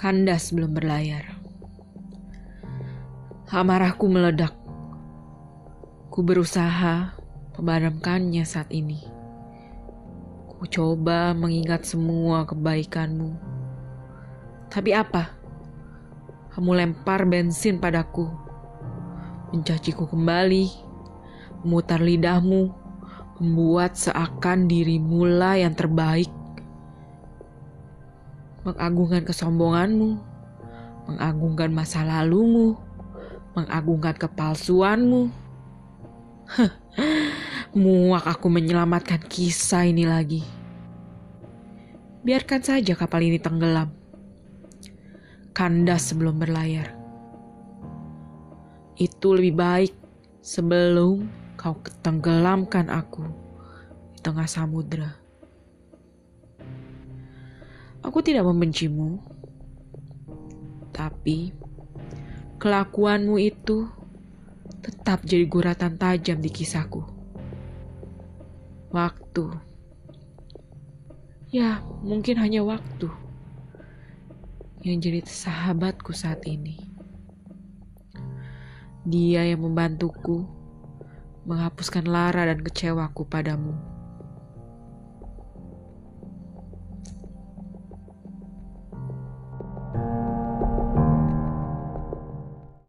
Kandas belum berlayar. Amarahku meledak. Ku berusaha memadamkannya saat ini. Ku coba mengingat semua kebaikanmu. Tapi apa? Kamu lempar bensin padaku. Mencaciku kembali. Memutar lidahmu. Membuat seakan dirimu lah yang terbaik mengagungkan kesombonganmu, mengagungkan masa lalumu, mengagungkan kepalsuanmu. Muak aku menyelamatkan kisah ini lagi. Biarkan saja kapal ini tenggelam. Kandas sebelum berlayar. Itu lebih baik sebelum kau ketenggelamkan aku di tengah samudera. Aku tidak membencimu, tapi kelakuanmu itu tetap jadi guratan tajam di kisahku. Waktu, ya, mungkin hanya waktu yang jadi sahabatku saat ini. Dia yang membantuku menghapuskan lara dan kecewaku padamu.